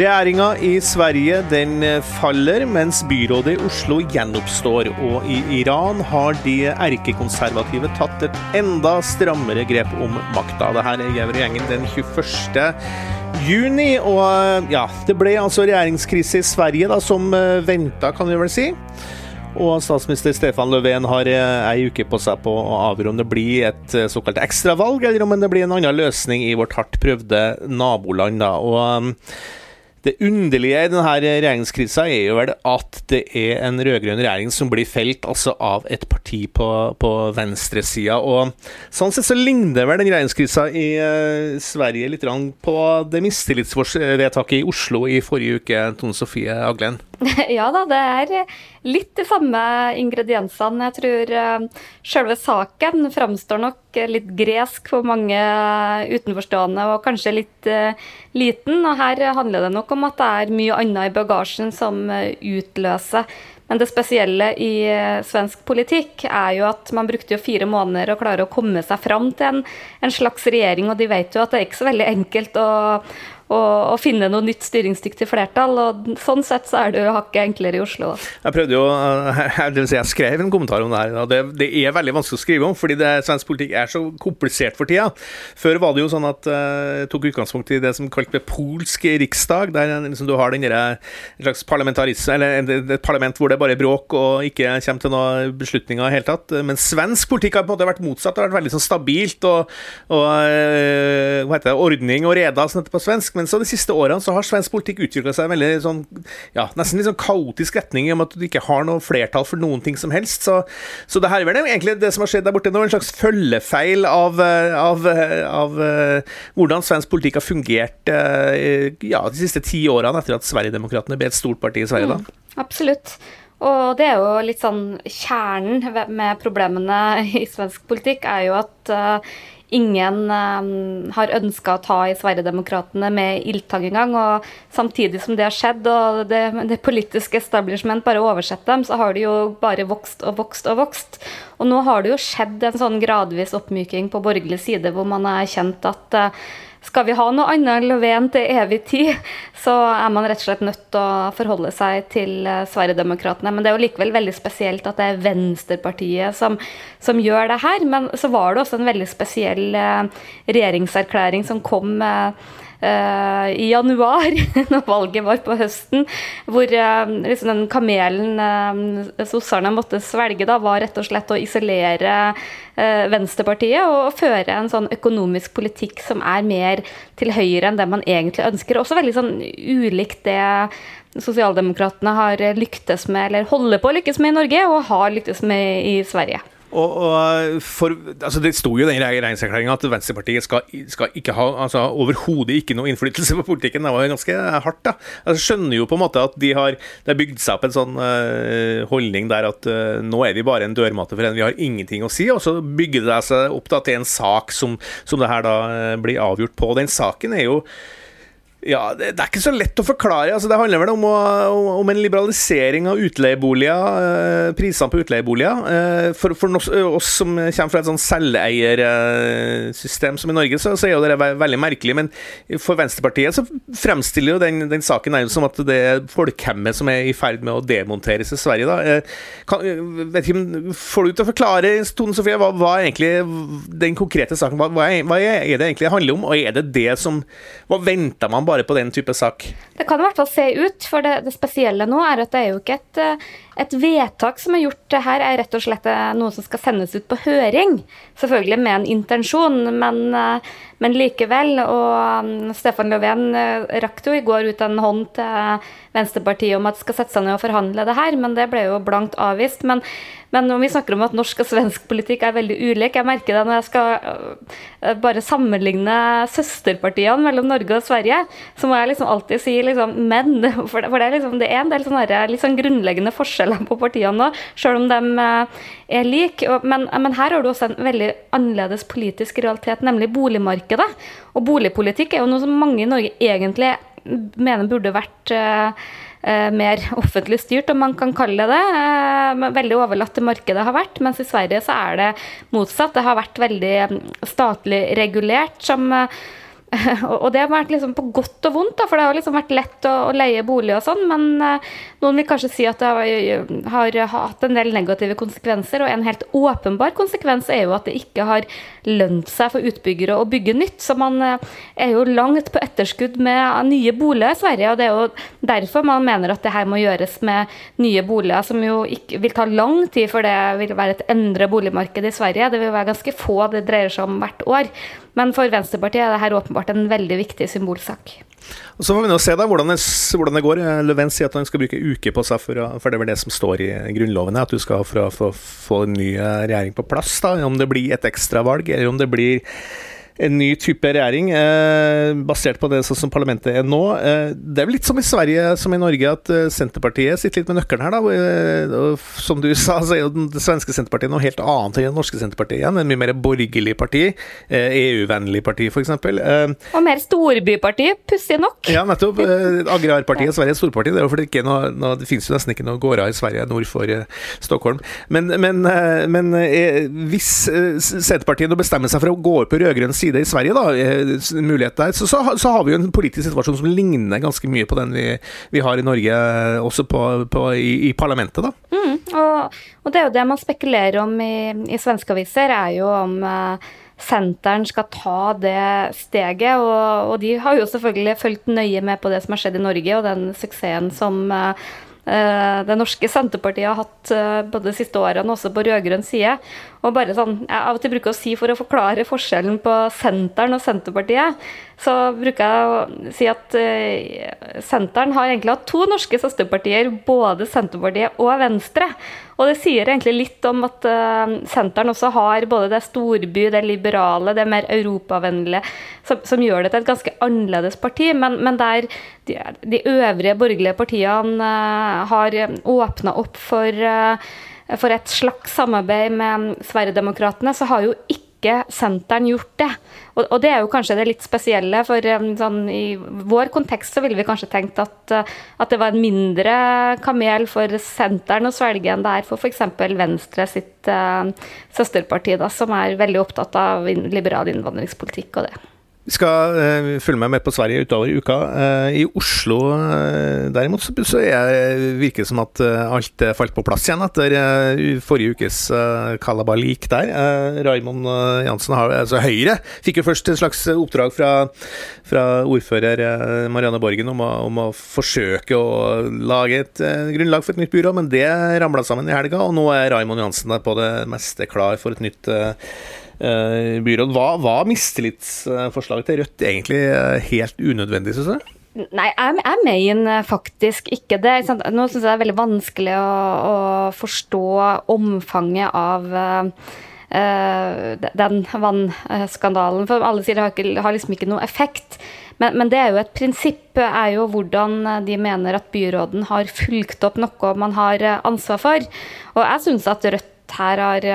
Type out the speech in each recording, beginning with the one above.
Regjeringa i Sverige den faller, mens byrådet i Oslo gjenoppstår. Og i Iran har de erkekonservative tatt et enda strammere grep om makta. Dette er gjevre gjengen den 21. juni. Og ja, det ble altså regjeringskrise i Sverige, da, som venta, kan vi vel si. Og statsminister Stefan Löfven har ei uke på seg på å avgjøre om det blir et såkalt ekstravalg, eller om det blir en annen løsning i vårt hardt prøvde naboland. Da. Og det underlige i denne regjeringskrisa er jo vel at det er en rød-grønn regjering som blir felt altså av et parti på, på venstresida. Sånn sett så ligner vel den regjeringskrisa i uh, Sverige litt på det mistillitsvedtaket i Oslo i forrige uke, Tone Sofie Aglen? Ja da, det er litt de samme ingrediensene. Jeg tror uh, selve saken framstår nok litt gresk for mange utenforstående, og kanskje litt uh, liten. Og her handler det nok om at det er mye annet i bagasjen som uh, utløser. Men det spesielle i svensk politikk er jo at man brukte jo fire måneder å klare å komme seg fram til en, en slags regjering, og de vet jo at det er ikke så veldig enkelt å å finne noe nytt styringsdyktig flertall. og Sånn sett så er det jo hakket enklere i Oslo. Jeg prøvde jo, jeg, si jeg skrev en kommentar om det her. det, det, er veldig vanskelig å skrive om, fordi det, svensk politikk er så komplisert for tida. Før var det jo sånn at jeg uh, tok utgangspunkt i det som kalt polsk riksdag, der liksom, du har den en slags parlamentarisme, eller et parlament hvor det bare er bråk og ikke kommer til noen beslutninger i det hele tatt. Men svensk politikk har på en måte vært motsatt. Det har vært veldig sånn stabilt og, og hva heter det, ordning og reda, sånn på svensk så de siste årene så har svensk politikk utvikla seg en veldig sånn, ja, nesten litt sånn kaotisk retning om at du ikke har noe flertall for noen ting som helst. Så, så det her er egentlig det som har skjedd der borte nå, en slags følgefeil av, av, av uh, hvordan svensk politikk har fungert ja, de siste ti årene etter at Sverigedemokraterna ble et stort parti i Sverige. da. Mm, absolutt. Og det er jo litt sånn Kjernen med problemene i svensk politikk er jo at ingen um, har ønska å ta i Sverigedemokraterna med ildtang engang. Og samtidig som det har skjedd, og det, det politiske establishment bare oversetter dem, så har det jo bare vokst og vokst og vokst. Og nå har det jo skjedd en sånn gradvis oppmyking på borgerlig side, hvor man har kjent at uh, skal vi ha noe annet enn Löfven til evig tid, så er man rett og slett nødt til å forholde seg til eh, Sverigedemokraterna. Men det er jo likevel veldig spesielt at det er Venstrepartiet som, som gjør det her. Men så var det også en veldig spesiell eh, regjeringserklæring som kom eh, i januar, når valget var på høsten, hvor uh, liksom den kamelen uh, sosserne måtte svelge, da, var rett og slett å isolere Venstrepartiet og føre en sånn økonomisk politikk som er mer til høyre enn det man egentlig ønsker. Også veldig sånn ulikt det sosialdemokratene har lyktes med, eller holder på å lykkes med i Norge, og har lyktes med i Sverige. Og, og for, altså Det sto jo i den regjeringserklæringa at Venstrepartiet skal, skal ikke ha altså overhodet ikke noe innflytelse på politikken. Det var jo ganske hardt. da. Jeg skjønner jo på en måte at de har, det har bygd seg opp en sånn uh, holdning der at uh, nå er vi bare en dørmatte for en, vi har ingenting å si. Og så bygger det seg opp da, til en sak som, som det her da uh, blir avgjort på. Den saken er jo ja, det, det, er ikke så lett å forklare. Altså, det handler vel om, å, om en liberalisering av utleieboliger, eh, prisene på utleieboliger. Eh, for, for oss, oss som kommer fra et sånn selveiersystem som i Norge, så, så er jo det veldig merkelig. Men for Venstrepartiet så fremstiller jo den, den saken nærmest som at det er folkhemmet som er i ferd med å demonteres i Sverige. Da. Eh, kan, vet ikke, får du til å forklare, Tone Sofie, hva, hva, er egentlig den konkrete saken hva, hva, er, hva er det egentlig det handler om? Og er det det som Hva venter man bare på den type sak? Det kan i hvert fall se ut, for det, det spesielle nå er at det er jo ikke et, eh, et vedtak som er gjort. Her er rett og slett eh, noe som skal sendes ut på høring. Selvfølgelig med en intensjon, men, eh, men likevel. Og mm, Stefan Löfven rakk jo i går ut en hånd til Venstrepartiet om at de skal sette seg ned og forhandle det her, men det ble jo blankt avvist. Men, men når vi snakker om at norsk og svensk politikk er veldig ulik, jeg merker det når jeg skal bare sammenligne søsterpartiene mellom Norge og Sverige, så må jeg liksom alltid si liksom men. For det, for det, er, liksom, det er en del sånne litt sånn grunnleggende forskjeller på partiene nå, selv om de øh, er like. Men, men her har du også en veldig annerledes politisk realitet, nemlig boligmarkedet. Og boligpolitikk er jo noe som mange i Norge egentlig mener burde vært eh, mer offentlig styrt, om man kan kalle det det. Veldig overlatt til markedet har vært, mens i Sverige så er det motsatt. Det har vært veldig statlig regulert, som og det har vært liksom på godt og vondt, da, for det har liksom vært lett å, å leie bolig og sånn, men uh, noen vil kanskje si at det har, har, hatt en del negative konsekvenser. Og en helt åpenbar konsekvens er jo at det ikke har lønt seg for utbyggere å bygge nytt. Så man uh, er jo langt på etterskudd med nye boliger i Sverige, og det er jo derfor man mener at det her må gjøres med nye boliger, som jo ikke vil ta lang tid for det vil være et endret boligmarked i Sverige. Det vil være ganske få det dreier seg om hvert år. Men for Venstrepartiet er dette åpenbart en veldig viktig symbolsak. Og Så får vi nå se da hvordan det, hvordan det går. Löfven sier at han skal bruke uke på seg, for, for, det er vel det som står i Grunnloven, at du skal få en ny regjering på plass. da, Om det blir et ekstravalg, eller om det blir en ny type regjering, eh, basert på det sånn som parlamentet er nå. Eh, det er vel litt som i Sverige som i Norge, at eh, Senterpartiet sitter litt med nøkkelen her. da, Og, Som du sa, så er jo det svenske Senterpartiet noe helt annet enn det norske Senterpartiet igjen. En mye mer borgerlig parti. EU-vennlig eh, e parti, f.eks. Eh, Og mer storbyparti, pussig nok. Ja, nettopp. Agrarpartiet Sverige er storparti. Det er jo fordi det, noe, noe, det finnes jo nesten ikke noen gårder i Sverige nord for Stockholm. Men, men, men hvis Senterpartiet nå bestemmer seg for å gå på rød-grønn side side i Sverige, da, eh, mulighet der, så, så, så, har vi jo en politisk situasjon som ligner ganske mye på den vi, vi har i Norge, eh, også på, på, i, i, parlamentet. da. Mm, og, og, det er jo det man spekulerer om i, i svenske aviser, er jo om uh, Senteren skal ta det steget. Og, og, de har jo selvfølgelig fulgt nøye med på det som har skjedd i Norge, og den suksessen som uh, det norske Senterpartiet har hatt både de siste årene, også på rød-grønn side. Og bare sånn, jeg av og til bruker å si For å forklare forskjellen på Senteren og Senterpartiet, så bruker jeg å si at uh, Senteren har egentlig hatt to norske søsterpartier, både Senterpartiet og Venstre. Og det sier egentlig litt om at uh, Senteren også har både det storby, det liberale, det mer europavennlige, som, som gjør det til et ganske annerledes parti. Men, men der de, de, øvrige borgerlige partiene uh, har åpna opp for for et slags samarbeid med Sverigedemokraterna, så har jo ikke Senteren gjort det. Og, og, det er jo kanskje det litt spesielle, for um, sånn, i vår kontekst så ville vi kanskje tenkt at, uh, at, det var en mindre kamel for Senteren å svelge enn det er for f.eks. Venstre sitt uh, søsterparti, da, som er veldig opptatt av liberal innvandringspolitikk og det. Skal uh, følge med mer på Sverige utover i uka. Uh, I Oslo uh, derimot så, så jeg, virker det som at alt falt på plass igjen etter forrige ukes kalabalik der. Raymond Jansen har altså Høyre fikk jo først et slags oppdrag fra, fra ordfører Marianne Borgen om å, om å, forsøke å lage et grunnlag for et nytt byrå, men det ramla sammen i helga, og nå er Raymond Jansen på det meste klar for et nytt byråd. Hva var mistillitsforslaget til Rødt egentlig eh, helt unødvendig, syns du? Nei, jeg, jeg mener faktisk ikke det. Nå syns jeg det er veldig vanskelig å, å forstå omfanget av uh, den vannskandalen. For alle sier det har, ikke, har liksom ikke noe effekt. Men, men, det er jo et prinsipp, er jo hvordan de mener at byråden har fulgt opp noe man har ansvar for. Og jeg syns at Rødt her har,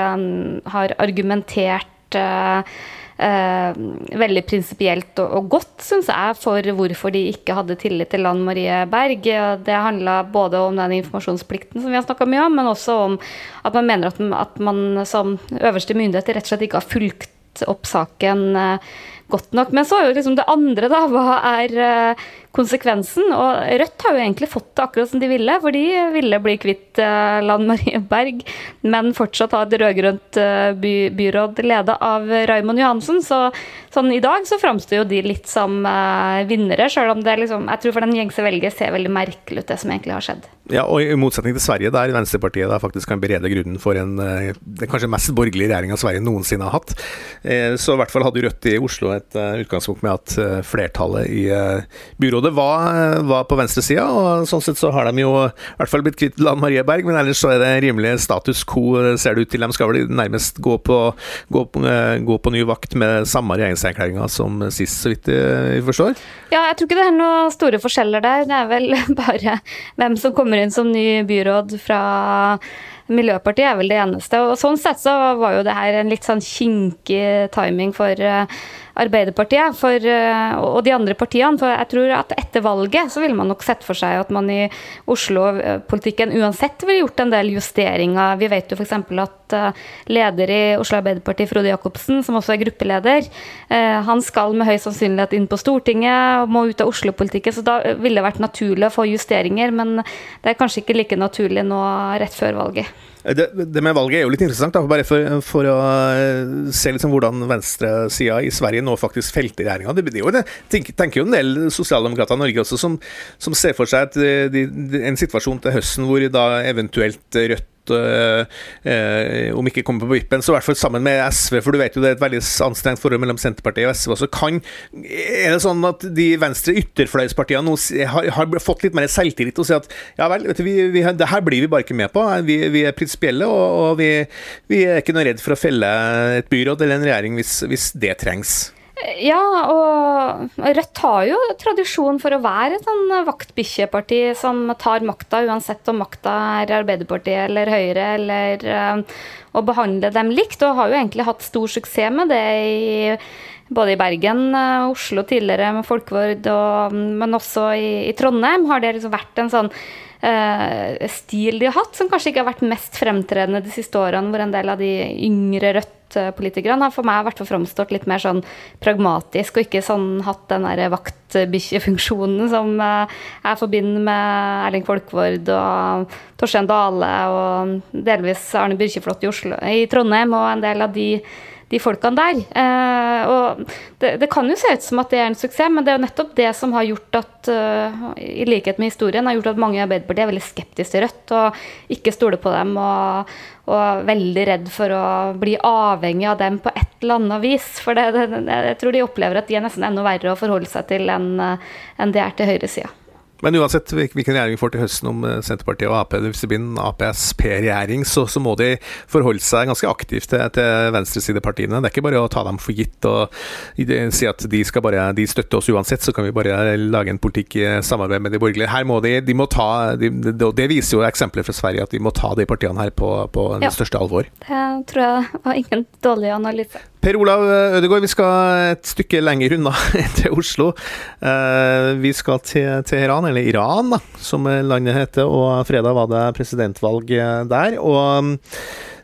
har argumentert Uh, veldig prinsipielt og, og, godt, syns jeg, for hvorfor de ikke hadde tillit til Lan Marie Berg. Det handla både om den informasjonsplikten som vi har snakka mye om, men også om at man mener at, at man som øverste myndighet rett og slett ikke har fulgt opp saken eh, godt nok. Men så er jo liksom det andre, da. Hva er uh, konsekvensen. Og Rødt har jo egentlig fått det akkurat som de ville, for de ville bli kvitt eh, Lan Marie Berg, men fortsatt ha et rød-grønt eh, by, byråd leda av Raymond Johansen. Så sånn i dag så framstår jo de litt som eh, vinnere, sjøl om det liksom Jeg tror for den gjengse velger ser veldig merkelig ut, det som egentlig har skjedd. Ja, og i motsetning til Sverige, der Venstrepartiet der faktisk kan berede grunnen for en, den kanskje mest borgerlige regjeringa Sverige noensinne har hatt, så i hvert fall hadde Rødt i Oslo et utgangspunkt med at flertallet i byrådet Rådet var, var på venstresida, og sånn sett så har de jo i hvert fall blitt kvitt Lan Marie Berg, men ellers så er det rimelig status quo, ser det ut til. De skal vel nærmest gå på, gå på, gå på ny vakt med samme regjeringserklæringa som sist, så vidt vi forstår? Ja, jeg tror ikke det er noen store forskjeller der. Det er vel bare hvem som kommer inn som ny byråd fra Miljøpartiet er vel det eneste. Og sånn sett så var jo det her en litt sånn kinkig timing for Arbeiderpartiet for, og de andre partiene. For jeg tror at etter valget så vil man nok sett for seg at man i Oslo-politikken uansett ville gjort en del justeringer. Vi vet jo f.eks. at leder i Oslo Arbeiderparti, Frode Jacobsen, som også er gruppeleder, han skal med høy sannsynlighet inn på Stortinget og må ut av Oslo-politikken. Så da ville det vært naturlig å få justeringer, men det er kanskje ikke like naturlig nå rett før valget. Det, det, med valget er jo litt interessant, da, bare for, for å eh, se liksom hvordan venstresida i Sverige nå faktisk felter regjeringa. Det, det, tenker, tenker jo en del sosialdemokrater i Norge også som, som ser for seg at de, de, en situasjon til høsten hvor da eventuelt Rødt uh, om ikke kommer på vippen, så i hvert fall sammen med SV. For du vet jo det er et veldig anstrengt forhold mellom Senterpartiet og SV også. Kan, er det sånn at de venstre ytterfløyspartiene nå har, har, fått litt mer selvtillit og sier at ja vel, du, vi, vi, det her blir vi bare ikke med på. Vi, vi er prinsipielle, og, og vi, vi, er ikke noe redd for å felle et byråd eller en regjering hvis, hvis det trengs. Ja, og Rødt har jo tradisjon for å være et sånn vaktbikkjeparti som tar makta, uansett om makta er Arbeiderpartiet eller Høyre, eller uh, å behandle dem likt. Og har jo egentlig hatt stor suksess med det i både i Bergen, og Oslo tidligere med folkevord, og, men også i, i, Trondheim har det liksom vært en sånn uh, stil de har hatt, som kanskje ikke har vært mest fremtredende de siste årene, hvor en del av de yngre Rødt politikerne har for meg hvert fall framstått litt mer sånn pragmatisk, og ikke sånn hatt den der vaktbikkjefunksjonen som eh, jeg forbinder med Erling Folkvord og Torstein Dale og delvis Arne Byrkjeflot i, Oslo, i Trondheim og en del av de de folkene der. Eh, og det, det, kan jo se ut som at det er en suksess, men det er jo nettopp det som har gjort at, uh, i likhet med historien, har gjort at mange i Arbeiderpartiet er veldig skeptiske til Rødt og ikke stoler på dem. Og, og veldig redd for å bli avhengig av dem på et eller annet vis. For det, det, jeg tror de opplever at de er nesten enda verre å forholde seg til enn, en det er til høyresida. Men uansett hvilken regjering vi får til høsten, om eh, Senterpartiet og Ap, hvis det blir en APSP-regjering, så, så, må de forholde seg ganske aktivt til, til venstresidepartiene. Det er ikke bare å ta dem for gitt og si at de, skal bare, de støtter oss uansett, så kan vi bare lage en politikk i samarbeid med de borgerlige. Her må de, de må ta, de, Det viser jo eksempler fra Sverige, at de må ta de partiene her på, på ja. største alvor. Det tror jeg var ingen dårlig analyse. Per Olav Ødegaard, vi skal et stykke lenger unna til Oslo. Eh, vi skal til Teheran, eller Iran, da, som landet heter. Og fredag var det presidentvalg der. og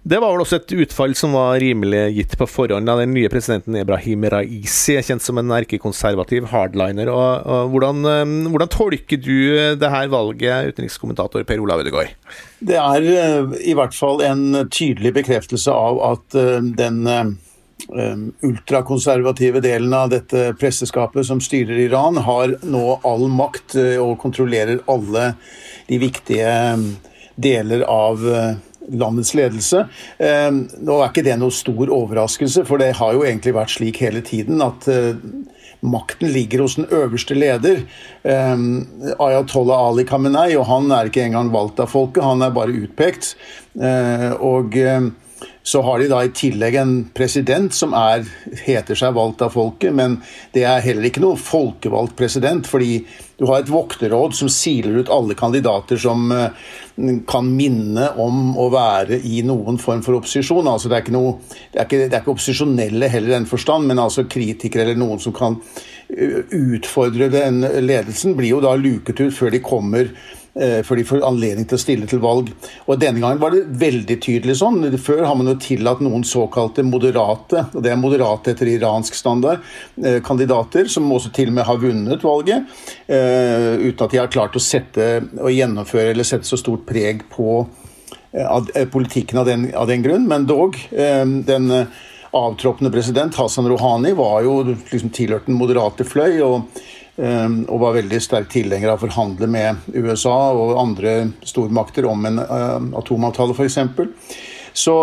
det var vel også et utfall som var rimelig gitt på forhånd. Da. Den nye presidenten Ebrahim Raisi er kjent som en erkekonservativ hardliner. Og, og hvordan, eh, hvordan, tolker du det her valget, utenrikskommentator Per Olav Ødegaard? Det er eh, i hvert fall en tydelig bekreftelse av at den ultrakonservative delen av dette presseskapet som styrer Iran, har nå all makt uh, og kontrollerer alle de viktige um, deler av uh, landets ledelse. Um, nå er ikke det noe stor overraskelse, for det har jo egentlig vært slik hele tiden at uh, makten ligger hos den øverste leder, Ayatollah Ali Khamenei, og han er ikke engang valgt av folket, han er bare utpekt. og så har de da i tillegg en president som er, heter seg valgt av folket, men det er heller ikke noe folkevalgt president, fordi du har et vokterråd som siler ut alle kandidater som eh, kan minne om å være i noen form for opposisjon. Altså det, er noe, det, er ikke, det, er ikke, opposisjonelle heller i den forstand, men altså kritikere eller noen som kan eh, utfordre den ledelsen, blir jo da luket ut før de kommer før de får anledning til å stille til valg. Og Denne gangen var det veldig tydelig sånn. Før har man jo tillatt noen såkalte moderate, og det er moderate etter iransk standard, eh, kandidater, som også til og med har vunnet valget, eh, uten at de har klart å sette og gjennomføre eller sette så stort preg på politikken av den, av den grunn. Men dog, den avtroppende president Hassan Rouhani var jo liksom tilhørt den moderate fløy. og og var veldig sterk tilhenger av å forhandle med USA og andre stormakter om en uh, atomavtale, f.eks. Så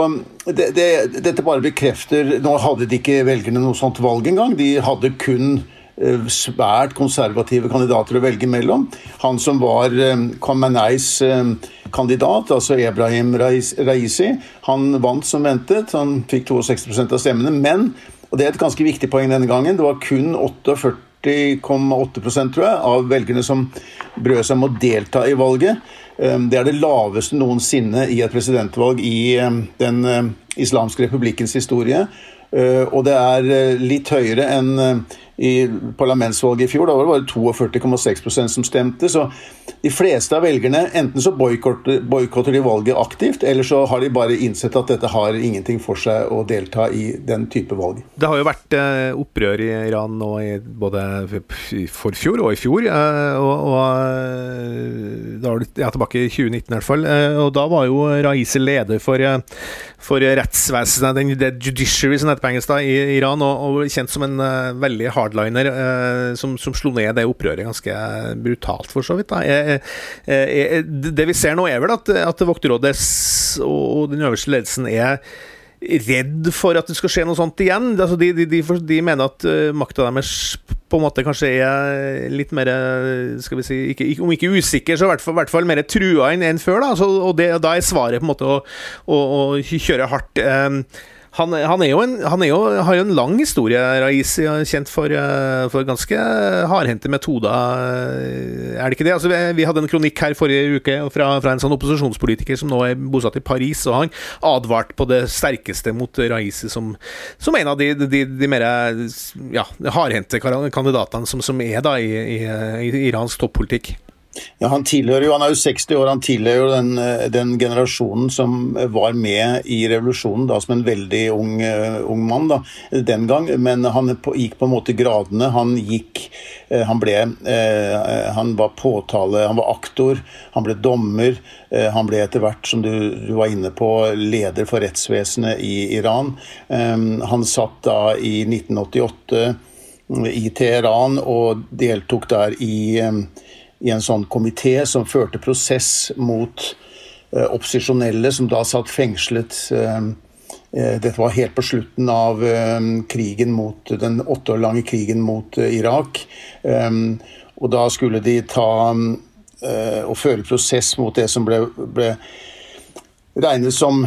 det, det, dette bare bekrefter Nå hadde de ikke velgerne noe sånt valg engang. De hadde kun uh, svært konservative kandidater å velge mellom. Han som var um, Khameneis um, kandidat, altså Ebrahim Raisi, han vant som ventet. Han fikk 62% av stemmene. Men, og det er et ganske viktig poeng denne gangen, det var kun 48 40,8 tror jeg, av velgerne som brød seg om å delta i valget. Ehm, det er det laveste noensinne i et presidentvalg i ehm, den ehm, islamske republikkens historie. Og det er litt høyere enn i parlamentsvalget i fjor. Da var det bare 42,6% som stemte. Så de fleste av velgerne enten så boikotter de valget aktivt, eller så har de bare innsett at dette har ingenting for seg å delta i den type valg. Det har jo vært eh, opprør i Iran nå i både for fjor og i fjor. Eh, og, og eh, da var det ja, tilbake i 2019 i hvert fall. Eh, og da var jo Raisi leder for, eh, for rettsvesenet, den the judiciary som heter på engelsk, da, i Iran, og, og kjent som en uh, veldig hardliner uh, som, som, slo ned det opprøret ganske brutalt, for så vidt. Jeg, jeg, det vi ser nå, er vel at, at Vokterrådet og den øverste ledelsen er redd for at det skal skje noe sånt igjen. Altså, de, de, de, de, mener at uh, makta deres på en måte kanskje er litt mer skal vi si, ikke, Om ikke usikker, så i hvert fall, hvert fall mer trua enn, før. Da. Altså, og, det, da er svaret på en måte å, å, å kjøre hardt. Um, han, han, er en, han er jo, har jo en lang historie, Raisi. Kjent for, eh, for ganske hardhendte metoder, er det ikke det? Altså, vi hadde en kronikk her forrige uke fra, fra, en sånn opposisjonspolitiker som nå er bosatt i Paris, og han advarte på det sterkeste mot Raisi som, som en av de, de, de mer ja, hardhendte kandidatene som, som, er da i, i, i iransk toppolitikk. Ja, Han jo, han er jo 60 år, han tilhører jo den, eh, den, generasjonen som var med i revolusjonen da som en veldig ung, uh, ung mann da, den gang. Men han på, gikk på en måte gradene. Han gikk Han ble Han var påtale, han var aktor, han ble dommer. han ble etter hvert, som du, du, var inne på, leder for rettsvesenet i Iran. Han satt da i 1988 i Teheran og deltok der i i en sånn komité som førte prosess mot eh, opposisjonelle som da satt fengslet. Eh, eh, dette var helt på slutten av krigen mot, den åtte år lange krigen mot Irak. Og da skulle de ta og føre prosess mot det som ble, ble regnet som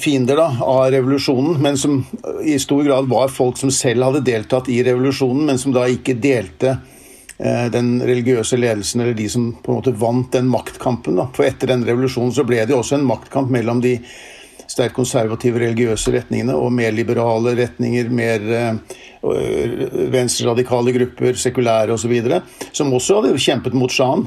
fiender da, av revolusjonen, men som i stor grad var folk som selv hadde deltatt i revolusjonen, men som da ikke delte den religiøse ledelsen, eller de som på en måte vant den maktkampen. Da. For etter den revolusjonen så ble det også en maktkamp mellom de sterkt konservative religiøse retningene og mer liberale retninger, mer øh, venstreradikale grupper, sekulære osv., som også hadde kjempet mot sjahen.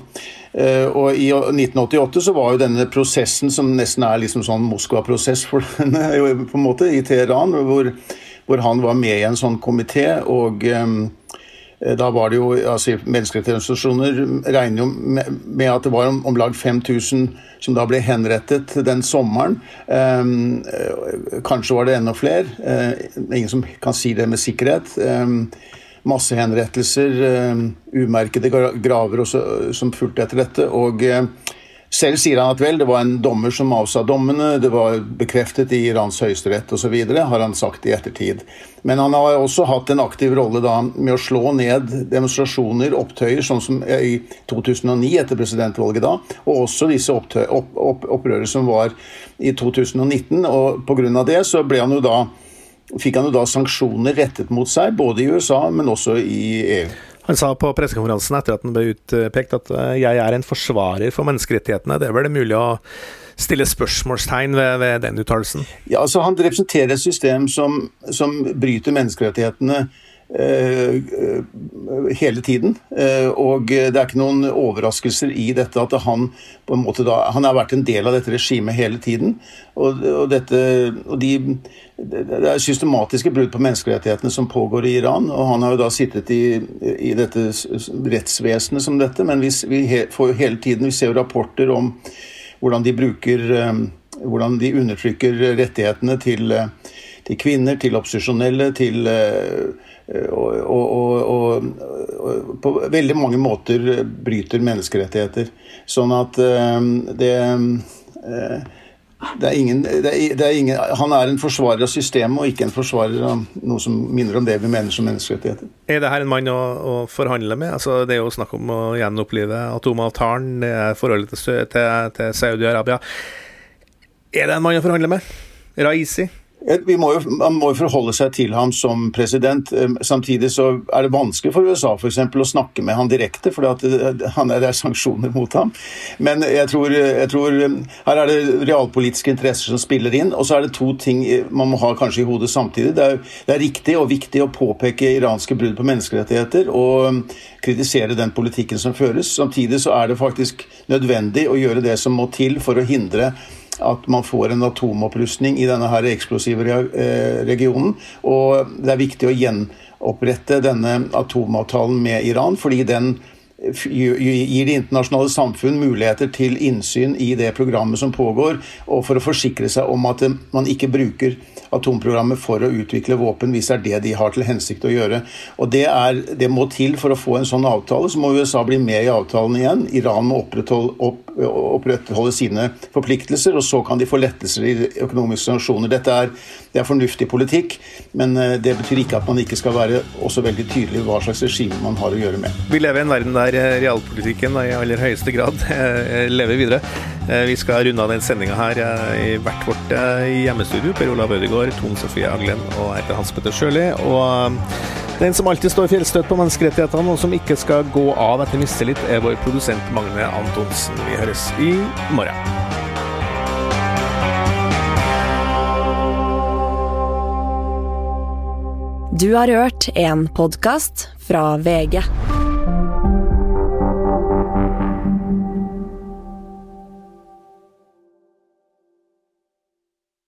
Og I 1988 så var jo denne prosessen, som nesten er liksom sånn Moskva-prosess på en måte, i Teheran, hvor, hvor, han var med i en sånn komité. og Eh, da var det jo, altså Menneskerettighetsorganisasjoner regner jo med at det var om, om lag 5000 som da ble henrettet den sommeren. Um, kanskje var det enda flere. Uh, ingen som kan si det med sikkerhet. Um, massehenrettelser, um, umerkede graver også, som fulgte etter dette. og selv sier han at vel, det var en dommer som avsa dommene, det var bekreftet i Irans høyesterett osv., har han sagt i ettertid. Men han har også hatt en aktiv rolle da med å slå ned demonstrasjoner, opptøyer, sånn som i 2009 etter presidentvalget da, og også disse opp, opp, opprørene som var i 2019. og Pga. det så ble han jo da fikk han jo da sanksjoner rettet mot seg, både i USA, men også i EU. Han sa på pressekonferansen etter at han ble utpekt at eh, jeg er en forsvarer for menneskerettighetene. Det er vel mulig å stille spørsmålstegn ved, ved den uttalelsen? Ja, altså Han representerer et system som, som bryter menneskerettighetene hele tiden. Eh, og det er ikke noen overraskelser i dette at han på en måte da, han har vært en del av dette regimet hele tiden. Og, og, dette, og de, det er systematiske brudd på menneskerettighetene som pågår i Iran. Og han har jo da sittet i, i dette rettsvesenet som dette, men vi, vi får jo hele tiden vi ser jo rapporter om hvordan de bruker eh, hvordan de undertrykker rettighetene til, til kvinner, til opposisjonelle, til og, og, og, og, på veldig mange måter bryter menneskerettigheter. Sånn at uh, det, uh, det, er ingen, det, er, det er ingen, Han er en forsvarer av systemet og ikke en forsvarer av noe som minner om det vi mener som menneskerettigheter. Er det her en mann å, å forhandle med? Altså, det er jo snakk om å gjenopplive atomavtalen, det er forholdet til, til, til Saudi-Arabia. Er det en mann å forhandle med? Raisi? Må jo, man må jo forholde seg til ham som president. Eh, samtidig så er det vanskelig for USA for eksempel, å snakke med ham direkte, for det, er sanksjoner mot ham. Men jeg tror, jeg tror, her er det realpolitiske interesser som spiller inn. Og så er det to ting man må ha kanskje i hodet samtidig. Det er, det er riktig og viktig å påpeke iranske brudd på menneskerettigheter og kritisere den politikken som føres. Samtidig så er det faktisk nødvendig å gjøre det som må til for å hindre at man får en atomopprustning i denne her eksplosive eh, regionen. Og det er viktig å gjenopprette denne atomavtalen med Iran, fordi den gir det internasjonale samfunn muligheter til innsyn i det programmet som pågår, og for å forsikre seg om at man ikke bruker atomprogrammet for å utvikle våpen, hvis det er det de har til hensikt å gjøre. Og det, er, det må til for å få en sånn avtale. Så må USA bli med i avtalen igjen. Iran må opprettholde, opp, opprettholde sine forpliktelser, og så kan de få lettelser i økonomiske sanksjoner. Dette er, det er fornuftig politikk, men eh, det betyr ikke at man ikke skal være også veldig tydelig hva slags regime man har å gjøre med. Vi lever i en verden der eh, realpolitikken i aller høyeste grad eh, lever videre. Vi skal runde av den sendinga her i hvert vårt hjemmestudio. Per Olav Ødegaard, Tone Sofie Aglen og jeg heter Hans Petter Sjøli. Og den som alltid står fjellstøtt på menneskerettighetene, og som ikke skal gå av etter mistillit, er vår produsent Magne Antonsen. Vi høres i morgen. Du har hørt en podkast fra VG.